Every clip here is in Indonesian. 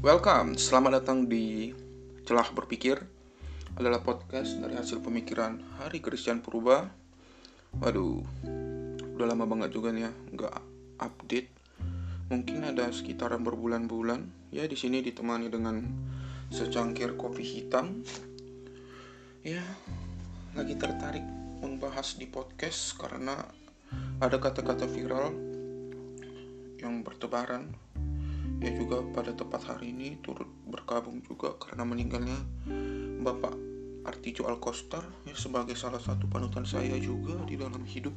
Welcome, selamat datang di Celah Berpikir adalah podcast dari hasil pemikiran Hari Christian Purba. Waduh, udah lama banget juga nih ya, nggak update. Mungkin ada sekitaran berbulan-bulan. Ya di sini ditemani dengan secangkir kopi hitam. Ya, lagi tertarik membahas di podcast karena ada kata-kata viral yang bertebaran ya juga pada tepat hari ini turut berkabung juga karena meninggalnya Bapak Artijo Alkostar ya sebagai salah satu panutan saya juga di dalam hidup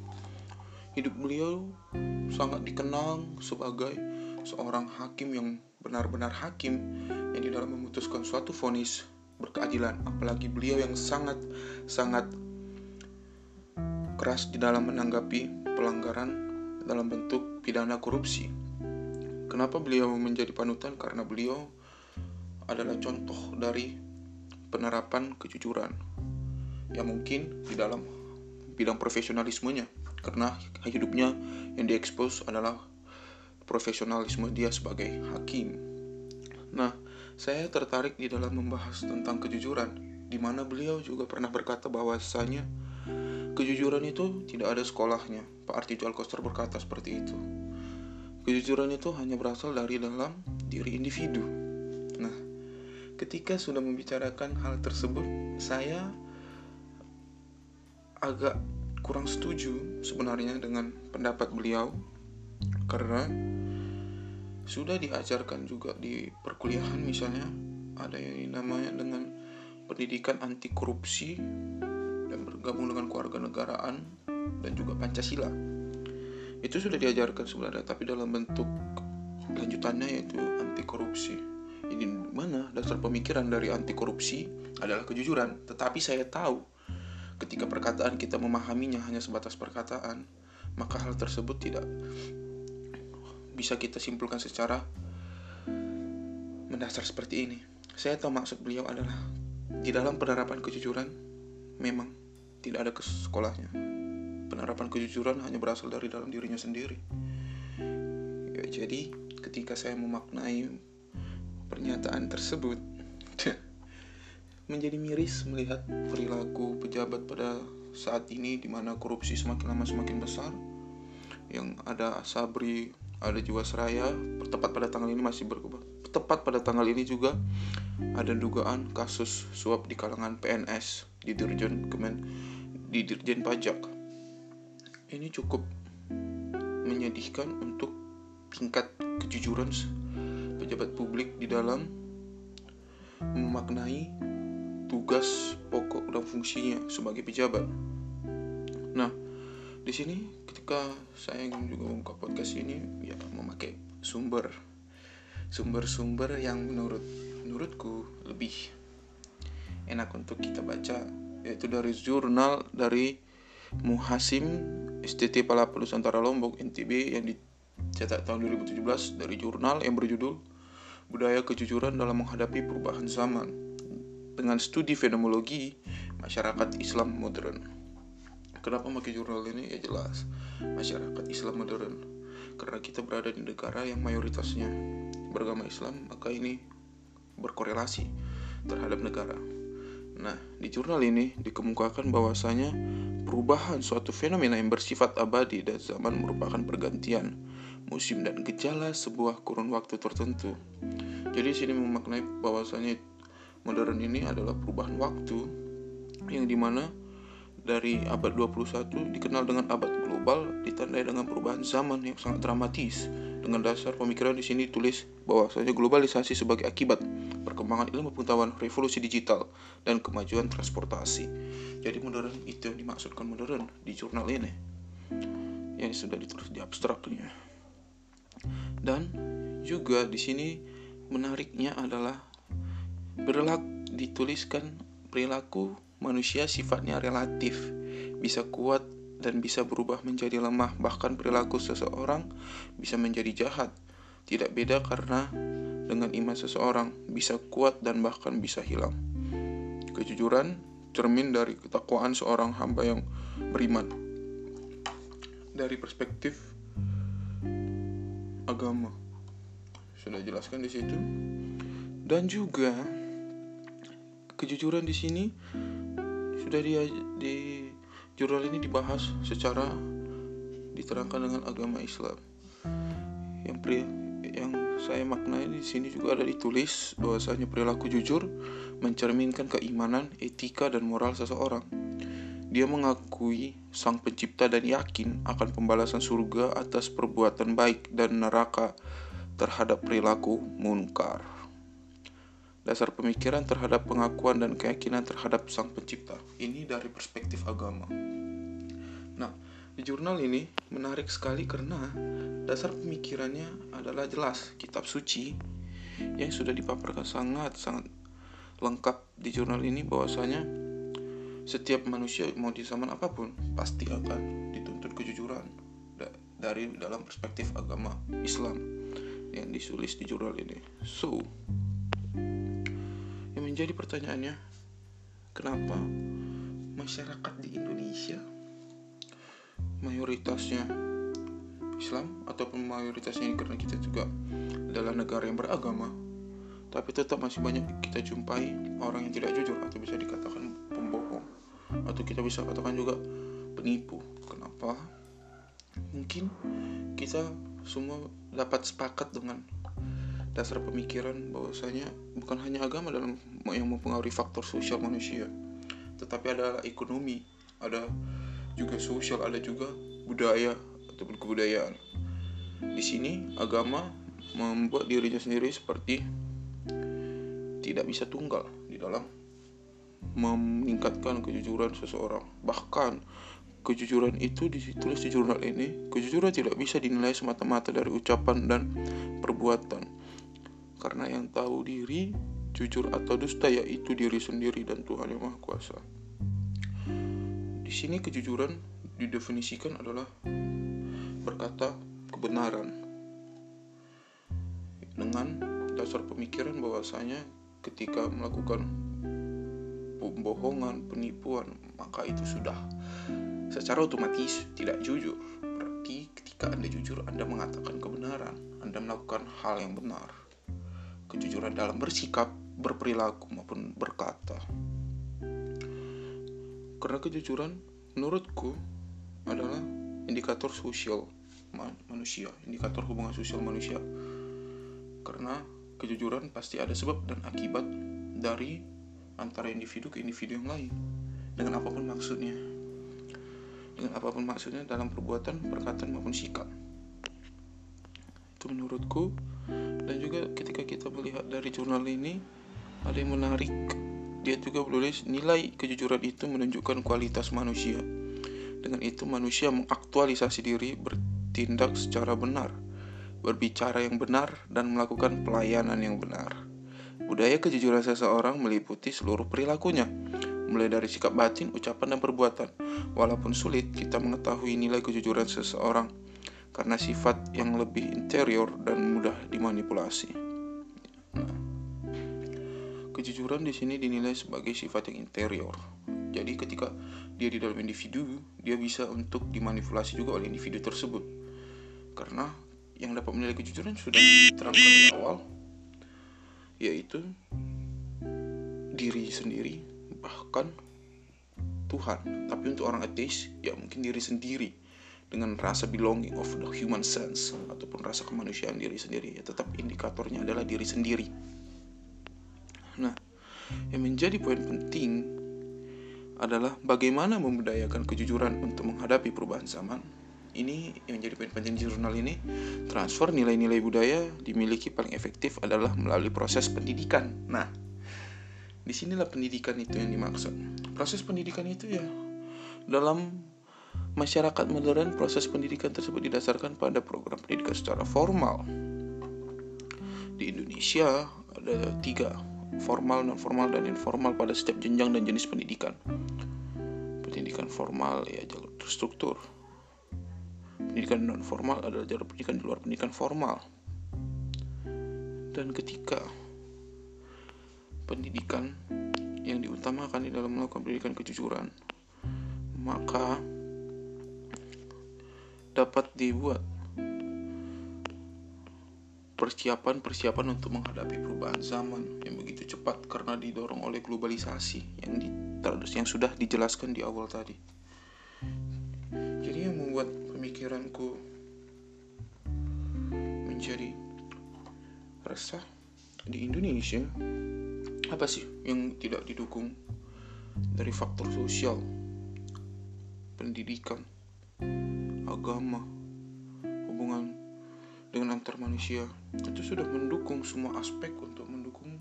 hidup beliau sangat dikenal sebagai seorang hakim yang benar-benar hakim yang di dalam memutuskan suatu vonis berkeadilan apalagi beliau yang sangat sangat keras di dalam menanggapi pelanggaran dalam bentuk pidana korupsi. Kenapa beliau menjadi panutan? Karena beliau adalah contoh dari penerapan kejujuran. Ya mungkin di dalam bidang profesionalismenya karena hidupnya yang diekspos adalah profesionalisme dia sebagai hakim. Nah, saya tertarik di dalam membahas tentang kejujuran di mana beliau juga pernah berkata bahwasanya kejujuran itu tidak ada sekolahnya. Pak Artijo Alkoster berkata seperti itu. Kejujuran itu hanya berasal dari dalam diri individu. Nah, ketika sudah membicarakan hal tersebut, saya agak kurang setuju sebenarnya dengan pendapat beliau karena sudah diajarkan juga di perkuliahan misalnya ada yang namanya dengan pendidikan anti korupsi dan bergabung dengan keluarga negaraan dan juga Pancasila itu sudah diajarkan sebenarnya tapi dalam bentuk lanjutannya yaitu anti korupsi ini mana? Dasar pemikiran dari anti korupsi adalah kejujuran. Tetapi saya tahu ketika perkataan kita memahaminya hanya sebatas perkataan maka hal tersebut tidak bisa kita simpulkan secara mendasar seperti ini. Saya tahu maksud beliau adalah di dalam penerapan kejujuran memang tidak ada ke sekolahnya penerapan kejujuran hanya berasal dari dalam dirinya sendiri. Ya, jadi ketika saya memaknai pernyataan tersebut menjadi miris melihat perilaku pejabat pada saat ini di mana korupsi semakin lama semakin besar yang ada Sabri ada Jiwasraya tepat pada tanggal ini masih berkembang tepat pada tanggal ini juga ada dugaan kasus suap di kalangan PNS di Dirjen Kemen di Dirjen Pajak ini cukup menyedihkan untuk tingkat kejujuran pejabat publik di dalam memaknai tugas pokok dan fungsinya sebagai pejabat. Nah, di sini ketika saya juga membuka podcast ini ya memakai sumber sumber-sumber yang menurut menurutku lebih enak untuk kita baca yaitu dari jurnal dari Muhasim STT Palapu Nusantara Lombok NTB yang dicetak tahun 2017 dari jurnal yang berjudul Budaya Kejujuran dalam Menghadapi Perubahan Zaman dengan studi fenomenologi masyarakat Islam modern. Kenapa pakai jurnal ini? Ya jelas, masyarakat Islam modern. Karena kita berada di negara yang mayoritasnya beragama Islam, maka ini berkorelasi terhadap negara. Nah, di jurnal ini dikemukakan bahwasanya perubahan suatu fenomena yang bersifat abadi dan zaman merupakan pergantian musim dan gejala sebuah kurun waktu tertentu. Jadi sini memaknai bahwasanya modern ini adalah perubahan waktu yang di mana dari abad 21 dikenal dengan abad global ditandai dengan perubahan zaman yang sangat dramatis. Dengan dasar pemikiran di sini tulis bahwasanya globalisasi sebagai akibat perkembangan ilmu pengetahuan, revolusi digital, dan kemajuan transportasi. Jadi modern itu yang dimaksudkan modern di jurnal ini. Yang sudah ditulis di abstraknya. Dan juga di sini menariknya adalah berlaku dituliskan perilaku manusia sifatnya relatif, bisa kuat dan bisa berubah menjadi lemah. Bahkan perilaku seseorang bisa menjadi jahat. Tidak beda karena dengan iman seseorang bisa kuat dan bahkan bisa hilang. Kejujuran cermin dari ketakwaan seorang hamba yang beriman. Dari perspektif agama. Sudah jelaskan di situ. Dan juga kejujuran di sini sudah di, di jurnal ini dibahas secara diterangkan dengan agama Islam. Yang pri, yang saya maknai di sini juga ada ditulis bahwasanya perilaku jujur mencerminkan keimanan, etika dan moral seseorang. Dia mengakui sang pencipta dan yakin akan pembalasan surga atas perbuatan baik dan neraka terhadap perilaku munkar. Dasar pemikiran terhadap pengakuan dan keyakinan terhadap sang pencipta. Ini dari perspektif agama. Nah, di jurnal ini menarik sekali karena dasar pemikirannya adalah jelas kitab suci yang sudah dipaparkan sangat sangat lengkap di jurnal ini bahwasanya setiap manusia mau di zaman apa pun pasti akan dituntut kejujuran dari dalam perspektif agama Islam yang ditulis di jurnal ini. So, yang menjadi pertanyaannya, kenapa masyarakat di Indonesia mayoritasnya Islam ataupun mayoritasnya karena kita juga adalah negara yang beragama tapi tetap masih banyak kita jumpai orang yang tidak jujur atau bisa dikatakan pembohong atau kita bisa katakan juga penipu. Kenapa? Mungkin kita semua dapat sepakat dengan dasar pemikiran bahwasanya bukan hanya agama dalam yang mempengaruhi faktor sosial manusia tetapi ada ekonomi ada juga sosial, ada juga budaya ataupun kebudayaan. Di sini agama membuat dirinya sendiri seperti tidak bisa tunggal di dalam meningkatkan kejujuran seseorang. Bahkan kejujuran itu ditulis di jurnal ini, kejujuran tidak bisa dinilai semata-mata dari ucapan dan perbuatan. Karena yang tahu diri, jujur atau dusta yaitu diri sendiri dan Tuhan yang Maha Kuasa. Di sini kejujuran didefinisikan adalah berkata kebenaran dengan dasar pemikiran bahwasanya ketika melakukan pembohongan, penipuan, maka itu sudah secara otomatis tidak jujur. Berarti ketika Anda jujur, Anda mengatakan kebenaran, Anda melakukan hal yang benar. Kejujuran dalam bersikap, berperilaku maupun berkata. Karena kejujuran menurutku adalah indikator sosial manusia, indikator hubungan sosial manusia. Karena kejujuran pasti ada sebab dan akibat dari antara individu ke individu yang lain. Dengan apa pun maksudnya. Dengan apa pun maksudnya dalam perbuatan, perkataan maupun sikap. Itu menurutku dan juga ketika kita melihat dari jurnal ini ada yang menarik dia juga menulis nilai kejujuran itu menunjukkan kualitas manusia. Dengan itu manusia mengaktualisasi diri bertindak secara benar, berbicara yang benar dan melakukan pelayanan yang benar. Budaya kejujuran seseorang meliputi seluruh perilakunya, mulai dari sikap batin, ucapan, dan perbuatan. Walaupun sulit, kita mengetahui nilai kejujuran seseorang karena sifat yang lebih interior dan mudah dimanipulasi. Nah, kejujuran di sini dinilai sebagai sifat yang interior. Jadi ketika dia di dalam individu, dia bisa untuk dimanipulasi juga oleh individu tersebut. Karena yang dapat menilai kejujuran sudah diterangkan di awal, yaitu diri sendiri, bahkan Tuhan. Tapi untuk orang ateis, ya mungkin diri sendiri dengan rasa belonging of the human sense ataupun rasa kemanusiaan diri sendiri ya tetap indikatornya adalah diri sendiri Nah, yang menjadi poin penting adalah bagaimana membudayakan kejujuran untuk menghadapi perubahan zaman. Ini yang menjadi poin penting di jurnal ini. Transfer nilai-nilai budaya dimiliki paling efektif adalah melalui proses pendidikan. Nah, di sinilah pendidikan itu yang dimaksud. Proses pendidikan itu ya dalam masyarakat modern proses pendidikan tersebut didasarkan pada program pendidikan secara formal. Di Indonesia ada tiga formal, non formal, dan informal pada setiap jenjang dan jenis pendidikan. Pendidikan formal ya jalur terstruktur. Pendidikan non formal adalah jalur pendidikan di luar pendidikan formal. Dan ketika pendidikan yang diutamakan di dalam melakukan pendidikan kejujuran, maka dapat dibuat persiapan-persiapan untuk menghadapi perubahan zaman yang begitu cepat karena didorong oleh globalisasi yang di, yang sudah dijelaskan di awal tadi. Jadi yang membuat pemikiranku menjadi resah di Indonesia apa sih yang tidak didukung dari faktor sosial, pendidikan, agama, hubungan dengan antar manusia itu sudah mendukung semua aspek untuk mendukung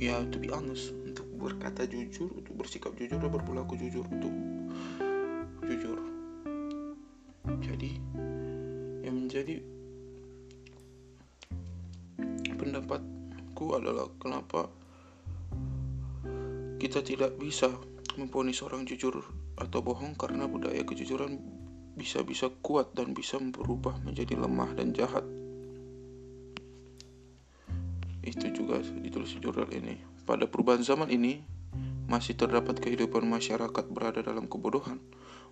ya to be honest untuk berkata jujur untuk bersikap jujur dan berperilaku jujur untuk jujur. Jadi yang menjadi pendapatku adalah kenapa kita tidak bisa memponis orang jujur atau bohong karena budaya kejujuran bisa-bisa kuat dan bisa berubah menjadi lemah dan jahat. Itu juga ditulis di jurnal ini. Pada perubahan zaman ini, masih terdapat kehidupan masyarakat berada dalam kebodohan.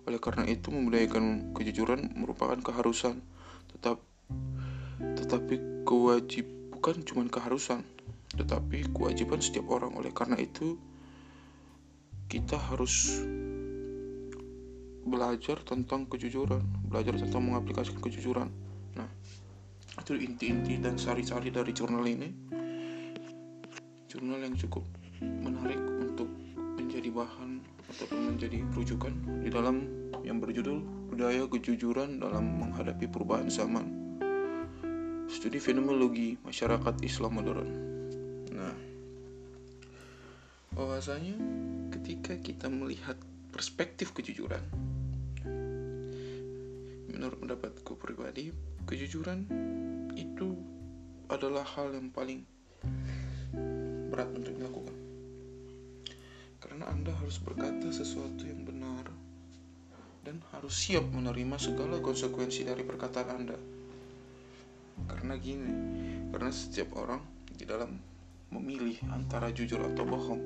Oleh karena itu, membudayakan kejujuran merupakan keharusan. Tetap, tetapi kewajib bukan cuma keharusan, tetapi kewajiban setiap orang. Oleh karena itu, kita harus belajar tentang kejujuran, belajar tentang mengaplikasikan kejujuran. Nah, itu inti-inti dan sari-sari dari jurnal ini. Jurnal yang cukup menarik untuk menjadi bahan ataupun menjadi rujukan di dalam yang berjudul Budaya Kejujuran dalam Menghadapi Perubahan Zaman. Studi Fenomenologi Masyarakat Islam Modern. Nah, bahwasanya ketika kita melihat perspektif kejujuran menurut pendapatku pribadi kejujuran itu adalah hal yang paling berat untuk dilakukan. Karena anda harus berkata sesuatu yang benar dan harus siap menerima segala konsekuensi dari perkataan anda. Karena gini karena setiap orang di dalam memilih antara jujur atau bohong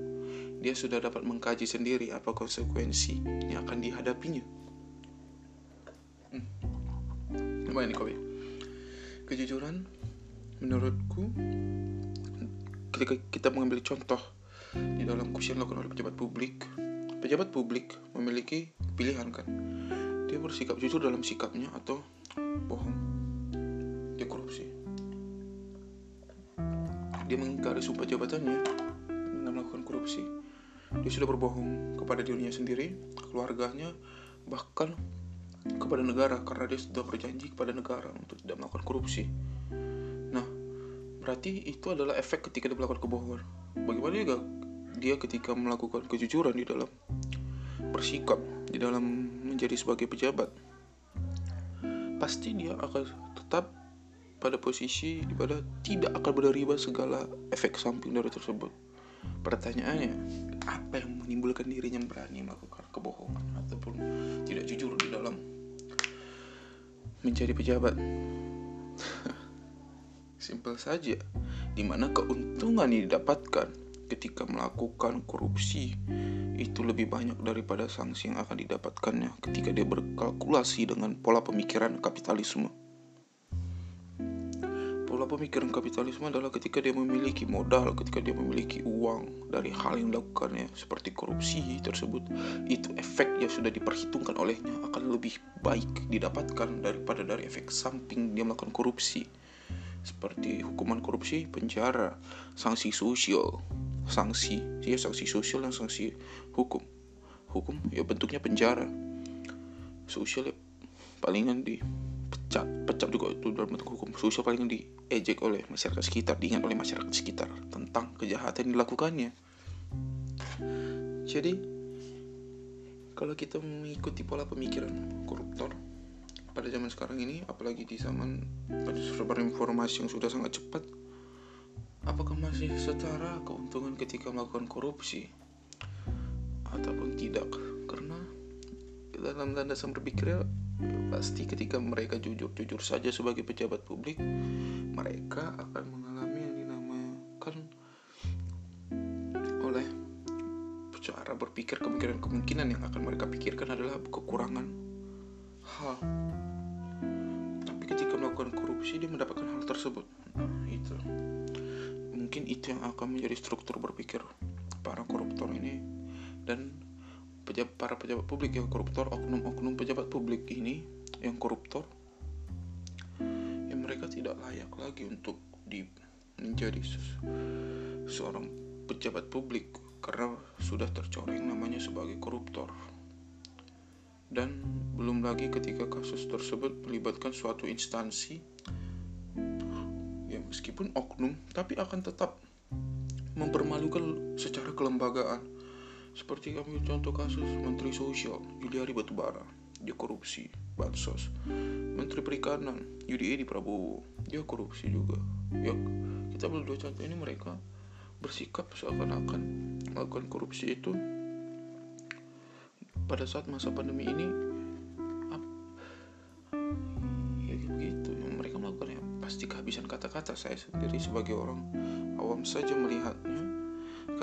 dia sudah dapat mengkaji sendiri apa konsekuensi yang akan dihadapinya lumayan nih kopi kejujuran menurutku ketika kita mengambil contoh di dalam kursi yang dilakukan oleh pejabat publik pejabat publik memiliki pilihan kan? Dia bersikap jujur dalam sikapnya atau bohong. Dia korupsi. Dia mengingkari sumpah jabatannya dengan melakukan korupsi. Dia sudah berbohong kepada dirinya sendiri keluarganya bahkan kepada negara karena dia sudah berjanji kepada negara untuk tidak melakukan korupsi. Nah, berarti itu adalah efek ketika dia melakukan kebohongan. Bagaimana juga dia ketika melakukan kejujuran di dalam bersikap, di dalam menjadi sebagai pejabat, pasti dia akan tetap pada posisi di mana tidak akan menerima segala efek samping dari tersebut. Pertanyaannya, apa yang menimbulkan dirinya berani melakukan kebohongan ataupun menjadi pejabat. Simpel saja, di mana keuntungan yang didapatkan ketika melakukan korupsi itu lebih banyak daripada sanksi yang akan didapatkannya ketika dia berkalkulasi dengan pola pemikiran kapitalisme. Pola pemikiran kapitalisme adalah ketika dia memiliki modal, ketika dia memiliki uang dari hal yang dilakukannya seperti korupsi tersebut, itu efek yang sudah diperhitungkan olehnya akan lebih baik didapatkan daripada dari efek samping dia melakukan korupsi. Seperti hukuman korupsi, penjara, sanksi sosial, sanksi, ya sanksi sosial dan sanksi hukum. Hukum ya bentuknya penjara. Sosial ya palingan di pecat pecat juga itu dalam bentuk hukum. Sosial paling diejek oleh masyarakat sekitar diingat oleh masyarakat sekitar tentang kejahatan yang dilakukannya. Jadi kalau kita mengikuti pola pemikiran koruptor pada zaman sekarang ini apalagi di zaman serba informasi yang sudah sangat cepat apakah masih setara keuntungan ketika melakukan korupsi ataupun tidak? Karena dalam landasan berpikirnya pasti ketika mereka jujur-jujur saja sebagai pejabat publik mereka akan mengalami yang dinamakan oleh cara berpikir kemungkinan-kemungkinan yang akan mereka pikirkan adalah kekurangan hal. Tapi ketika melakukan korupsi dia mendapatkan hal tersebut. Nah itu. Mungkin itu yang akan menjadi struktur berpikir para koruptor ini. Dan pejabat, para pejabat publik yang koruptor oknum-oknum pejabat publik ini yang koruptor yang mereka tidak layak lagi untuk di menjadi seorang pejabat publik karena sudah tercoreng namanya sebagai koruptor. Dan belum lagi ketika kasus tersebut melibatkan suatu instansi ya meskipun oknum tapi akan tetap mempermalukan secara kelembagaan seperti kami contoh kasus Menteri Sosial Juliari Batubara. Dia korupsi bansos. Menteri Perikanan Yudi Edi Prabowo. Dia korupsi juga. Ya kita ambil dua contoh ini mereka bersikap seakan-akan melakukan korupsi itu pada saat masa pandemi ini. Ya begitu mereka melakukannya pasti kehabisan kata-kata. Saya sendiri sebagai orang awam saja melihatnya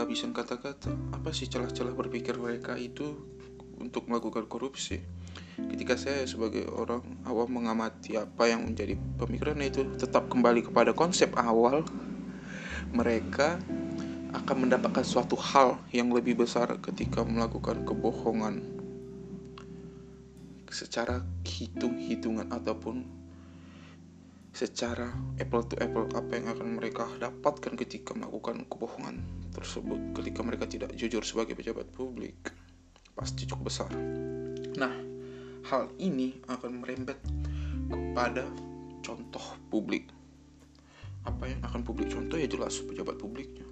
kehabisan kata-kata. Apa sih celah-celah berpikir mereka itu untuk melakukan korupsi? Ketika saya sebagai orang awam mengamati apa yang menjadi pemikiran itu tetap kembali kepada konsep awal mereka akan mendapatkan suatu hal yang lebih besar ketika melakukan kebohongan secara hitung-hitungan ataupun secara apple to apple apa yang akan mereka dapatkan ketika melakukan kebohongan tersebut? Ketika mereka tidak jujur sebagai pejabat publik pasti cukup besar. Nah hal ini akan merembet kepada contoh publik. Apa yang akan publik contoh? Ya jelas pejabat publiknya.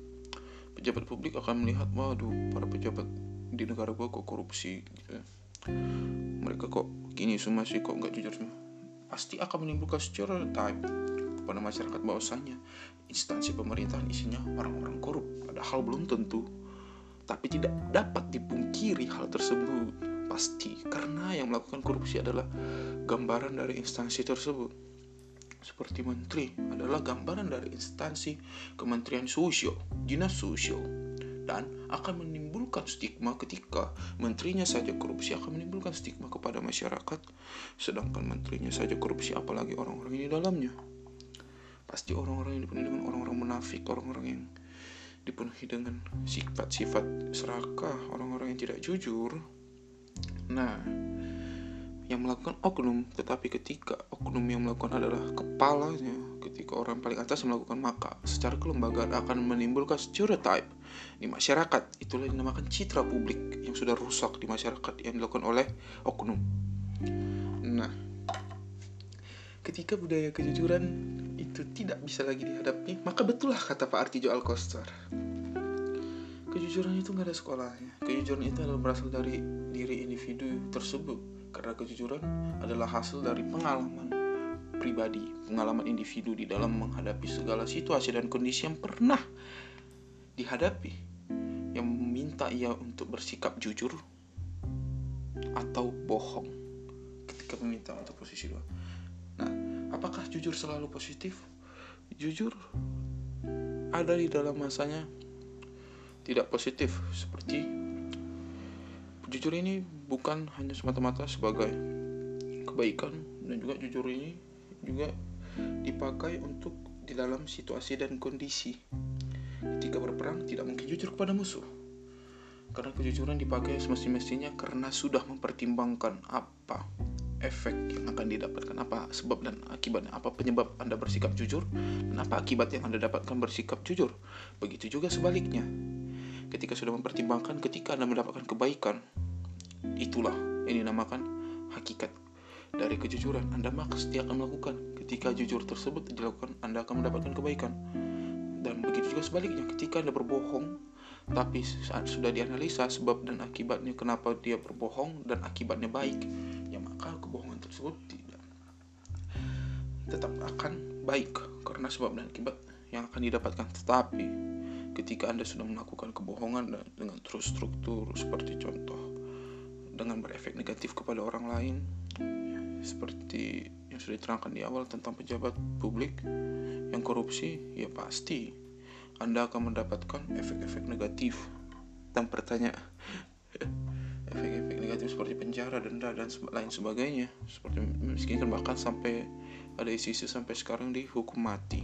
Pejabat publik akan melihat waduh para pejabat di negara gua kok korupsi gitu ya. mereka kok gini semua sih kok nggak jujur semua pasti akan menimbulkan stereotype kepada masyarakat bahwasanya instansi pemerintahan isinya orang-orang korup. Padahal belum tentu. Tapi tidak dapat dipungkiri hal tersebut. Pasti karena yang melakukan korupsi adalah gambaran dari instansi tersebut. Seperti menteri adalah gambaran dari instansi Kementerian Sosial, Dinas Sosial, dan akan menimbulkan stigma ketika menterinya saja korupsi akan menimbulkan stigma kepada masyarakat, sedangkan menterinya saja korupsi apalagi orang-orang ini dalamnya. Pasti orang-orang yang dipenuhi dengan orang-orang munafik, orang-orang yang dipenuhi dengan sifat-sifat serakah, orang-orang yang tidak jujur. Nah, yang melakukan oknum tetapi ketika oknum yang melakukan adalah kepalanya ketika orang paling atas melakukan maka secara kelembagaan akan menimbulkan stereotype di masyarakat. Itulah dinamakan citra publik yang sudah rusak di masyarakat yang dilakukan oleh oknum. Nah ketika budaya kejujuran itu tidak bisa lagi dihadapi maka betullah kata Pak Artijo Alkostar kejujuran itu nggak ada sekolahnya. Kejujuran itu adalah berasal dari diri individu tersebut. Karena kejujuran adalah hasil dari pengalaman pribadi, pengalaman individu di dalam menghadapi segala situasi dan kondisi yang pernah dihadapi yang meminta ia untuk bersikap jujur atau bohong ketika meminta untuk posisi dua. Nah, apakah jujur selalu positif? Jujur ada di dalam masanya tidak positif seperti jujur ini bukan hanya semata-mata sebagai kebaikan dan juga jujur ini juga dipakai untuk di dalam situasi dan kondisi ketika berperang tidak mungkin jujur kepada musuh karena kejujuran dipakai semestinya karena sudah mempertimbangkan apa efek yang akan didapatkan apa sebab dan akibatnya apa penyebab anda bersikap jujur dan apa akibat yang anda dapatkan bersikap jujur begitu juga sebaliknya ketika sudah mempertimbangkan ketika anda mendapatkan kebaikan Itulah yang dinamakan hakikat dari kejujuran. Anda pasti akan melakukan. Ketika jujur tersebut dilakukan, Anda akan mendapatkan kebaikan. Dan begitu juga sebaliknya, ketika Anda berbohong, tapi saat sudah dianalisa sebab dan akibatnya kenapa dia berbohong dan akibatnya baik, ya maka kebohongan tersebut tidak tetap akan baik karena sebab dan akibat yang akan didapatkan. Tetapi ketika Anda sudah melakukan kebohongan dengan terus struktur seperti contoh dengan berefek negatif kepada orang lain seperti yang sudah diterangkan di awal tentang pejabat publik yang korupsi ya pasti Anda akan mendapatkan efek-efek negatif dan pertanyaan efek-efek negatif seperti penjara, denda dan lain sebagainya. Seperti miskinkan bahkan sampai ada isu-isu sampai sekarang dihukum mati.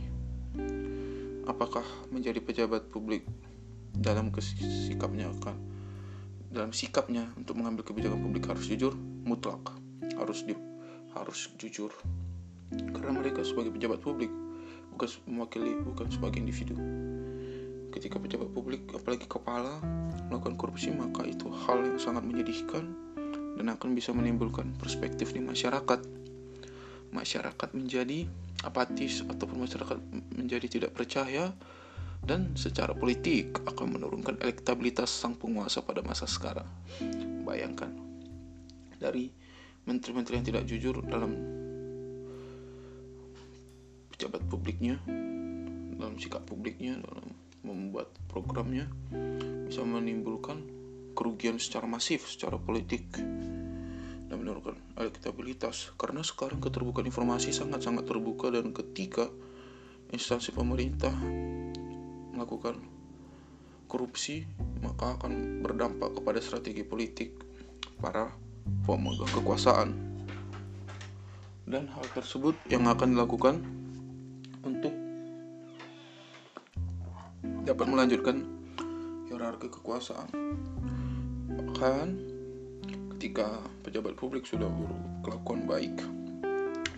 Apakah menjadi pejabat publik dalam sikapnya akan dalam sikapnya untuk mengambil kebijakan publik harus jujur mutlak harus di harus jujur. Karena mereka sebagai pejabat publik bukan mewakili bukan sebagai individu. Ketika pejabat publik apalagi kepala melakukan korupsi maka itu hal yang sangat menyedihkan dan akan bisa menimbulkan perspektif di masyarakat. Masyarakat menjadi apatis ataupun masyarakat menjadi tidak percaya dan secara politik akan menurunkan elektabilitas sang penguasa pada masa sekarang. Bayangkan, dari menteri-menteri yang tidak jujur dalam pejabat publiknya, dalam sikap publiknya, dalam membuat programnya, bisa menimbulkan kerugian secara masif, secara politik, dan menurunkan elektabilitas. Karena sekarang keterbukaan informasi sangat-sangat terbuka dan ketika instansi pemerintah melakukan korupsi maka akan berdampak kepada strategi politik para pemegang kekuasaan. Dan hal tersebut yang akan dilakukan untuk dapat melanjutkan hierarki kekuasaan. Bahkan ketika pejabat publik sudah berkelakuan baik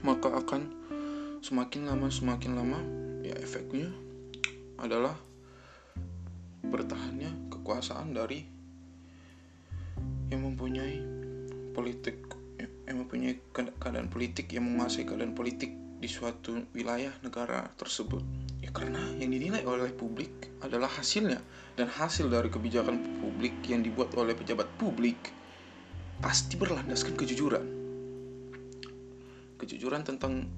maka akan semakin lama semakin lama ya efeknya adalah bertahannya kekuasaan dari yang mempunyai politik yang mempunyai keadaan politik yang menguasai keadaan politik di suatu wilayah negara tersebut. Ya karena yang dinilai oleh publik adalah hasilnya. Dan hasil dari kebijakan publik yang dibuat oleh pejabat publik pasti berlandaskan kejujuran. Kejujuran tentang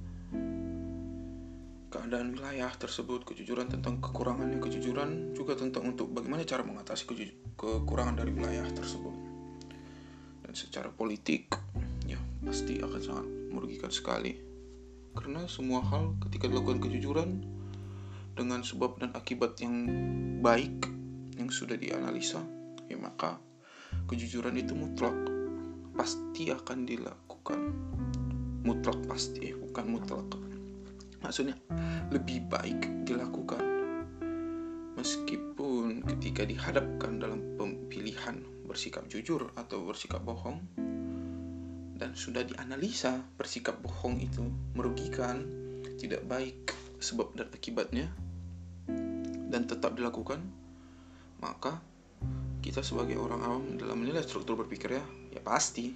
keadaan wilayah tersebut, kejujuran tentang kekurangannya, kejujuran juga tentang untuk bagaimana cara mengatasi kekurangan dari wilayah tersebut. Dan secara politik, ya pasti akan sangat merugikan sekali. Karena semua hal ketika dilakukan kejujuran dengan sebab dan akibat yang baik yang sudah dianalisa, ya maka kejujuran itu mutlak pasti akan dilakukan. Mutlak pasti, bukan mutlak maksudnya lebih baik dilakukan meskipun ketika dihadapkan dalam pemilihan bersikap jujur atau bersikap bohong. Dan sudah dianalisa bersikap bohong itu merugikan tidak baik sebab dan akibatnya. Dan tetap dilakukan maka kita sebagai orang awam dalam menilai struktur berpikir ya ya pasti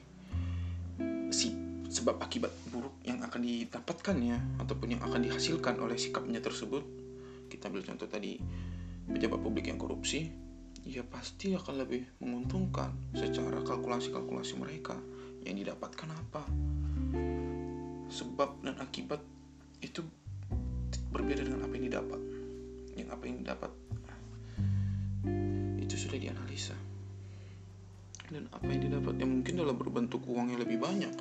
si sebab akibat buruk yang akan didapatkannya ataupun yang akan dihasilkan oleh sikapnya tersebut. Kita ambil contoh tadi pejabat publik yang korupsi ya pasti akan lebih menguntungkan secara kalkulasi-kalkulasi mereka yang didapatkan apa. Sebab dan akibat itu berbeda dengan apa yang didapat. Yang apa yang didapat itu sudah dianalisa. Dan apa yang didapat yang mungkin dalam berbentuk uang yang lebih banyak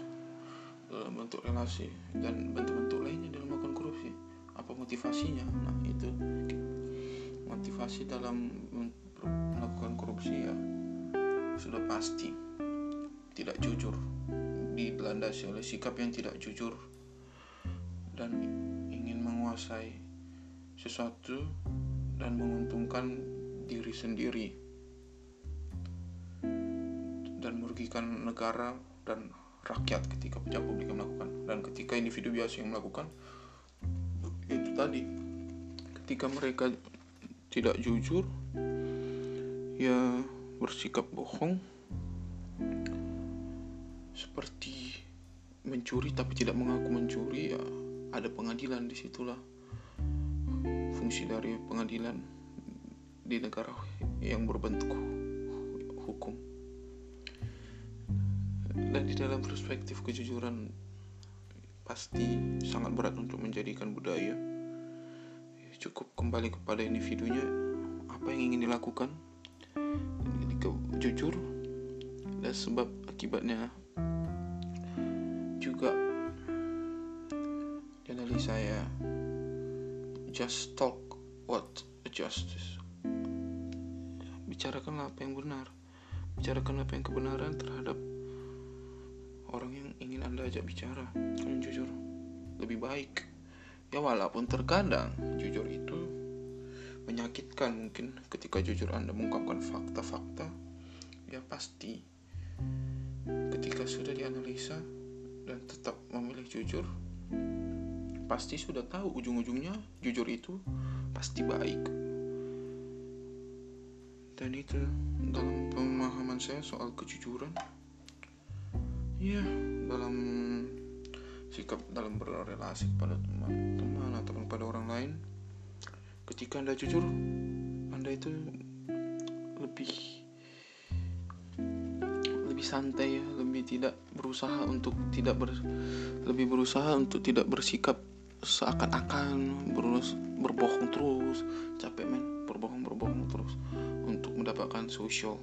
dalam bentuk relasi dan bentuk-bentuk lainnya dalam melakukan korupsi apa motivasinya? Nah itu motivasi dalam melakukan korupsi ya. Sudah pasti tidak jujur dilandasi oleh sikap yang tidak jujur dan ingin menguasai sesuatu dan menguntungkan diri sendiri dan merugikan negara dan rakyat ketika pejabat publik yang melakukan. Dan ketika individu biasa yang melakukan itu tadi ketika mereka tidak jujur ya bersikap bohong. Seperti mencuri tapi tidak mengaku mencuri ya ada pengadilan di situlah fungsi dari pengadilan di negara yang berbentuk hukum. Dan di dalam perspektif kejujuran pasti sangat berat untuk menjadikan budaya. Cukup kembali kepada individunya. Apa yang ingin dilakukan ketika jujur dan sebab akibatnya juga dianalisa saya just talk what justice. Bicarakanlah apa yang benar. Bicarakan apa yang kebenaran terhadap orang yang ingin anda ajak bicara. Yang jujur lebih baik. Ya walaupun terkadang jujur itu menyakitkan mungkin ketika jujur anda mengungkapkan fakta-fakta ya pasti ketika sudah dianalisa dan tetap memilih jujur pasti sudah tahu ujung-ujungnya jujur itu pasti baik. Dan itu dalam pemahaman saya soal kejujuran ya dalam sikap dalam berrelasi kepada teman-teman atau kepada orang lain ketika anda jujur anda itu lebih lebih santai ya lebih tidak berusaha untuk tidak ber, lebih berusaha untuk tidak bersikap seakan-akan berus berbohong terus capek men berbohong berbohong terus untuk mendapatkan social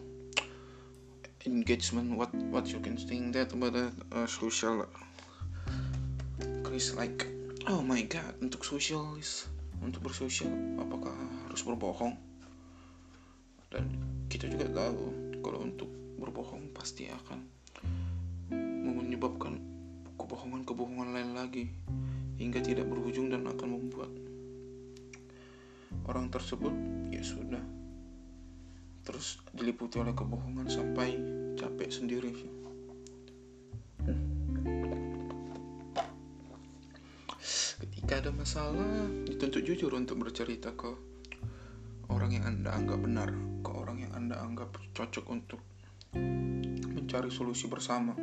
engagement. What what you can think that about that uh, social Chris like oh my god untuk sosialis untuk bersosial apakah harus berbohong? Dan kita juga tahu kalau untuk berbohong pasti akan menyebabkan kebohongan-kebohongan lain lagi hingga tidak berujung dan akan membuat orang tersebut ya sudah terus diliputi oleh kebohongan sampai capek sendiri ketika ada masalah. Dituntut jujur untuk bercerita ke orang yang anda anggap benar ke orang yang anda anggap cocok untuk mencari solusi bersama.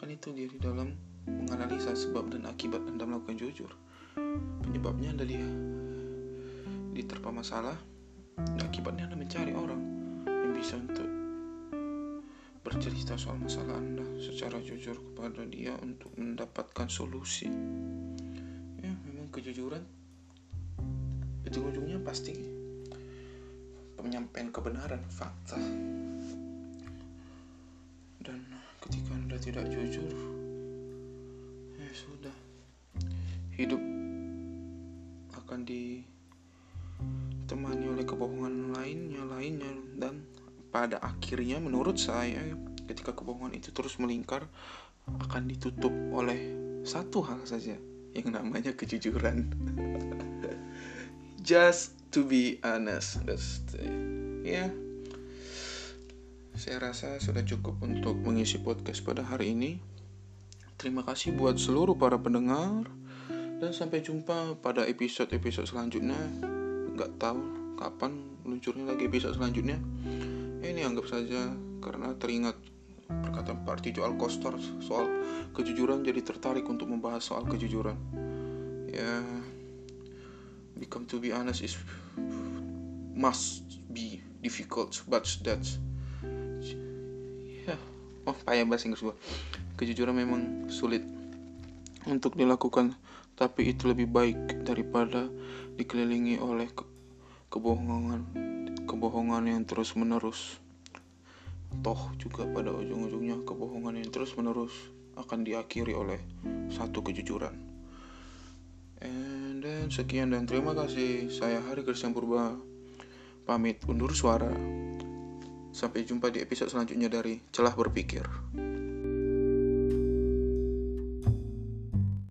Kan itu diri dalam menganalisa sebab dan akibat anda melakukan jujur. Penyebabnya anda dia diterpa masalah akibatnya Anda mencari orang yang bisa untuk bercerita soal masalah Anda secara jujur kepada dia untuk mendapatkan solusi. Kejujuran ujung-ujungnya pasti penyampaian kebenaran, fakta. Dan ketika Anda tidak jujur, ya sudah. Hidup akan di ditemani oleh kebohongan lainnya lainnya dan pada akhirnya menurut saya ketika kebohongan itu terus melingkar akan ditutup oleh satu hal saja yang namanya kejujuran. Just to be honest that's ya. Yeah. saya rasa sudah cukup untuk mengisi podcast pada hari ini. Terima kasih buat seluruh para pendengar dan sampai jumpa pada episode-episode selanjutnya. Nggak tahu kapan luncurnya lagi episode selanjutnya. Ini anggap saja karena teringat perkataan Pak Artijo Alkostar soal kejujuran jadi tertarik untuk membahas soal kejujuran. Ya become to be honest is must be difficult but that's ya oh payah bahasa Inggris gua. Kejujuran memang sulit untuk dilakukan tapi itu lebih baik daripada dikelilingi oleh ke kebohongan kebohongan yang terus menerus toh juga pada ujung-ujungnya kebohongan yang terus menerus akan diakhiri oleh satu kejujuran. And then sekian dan terima kasih. Saya Hari Kristian Purba. Pamit undur suara. Sampai jumpa di episode selanjutnya dari celah berpikir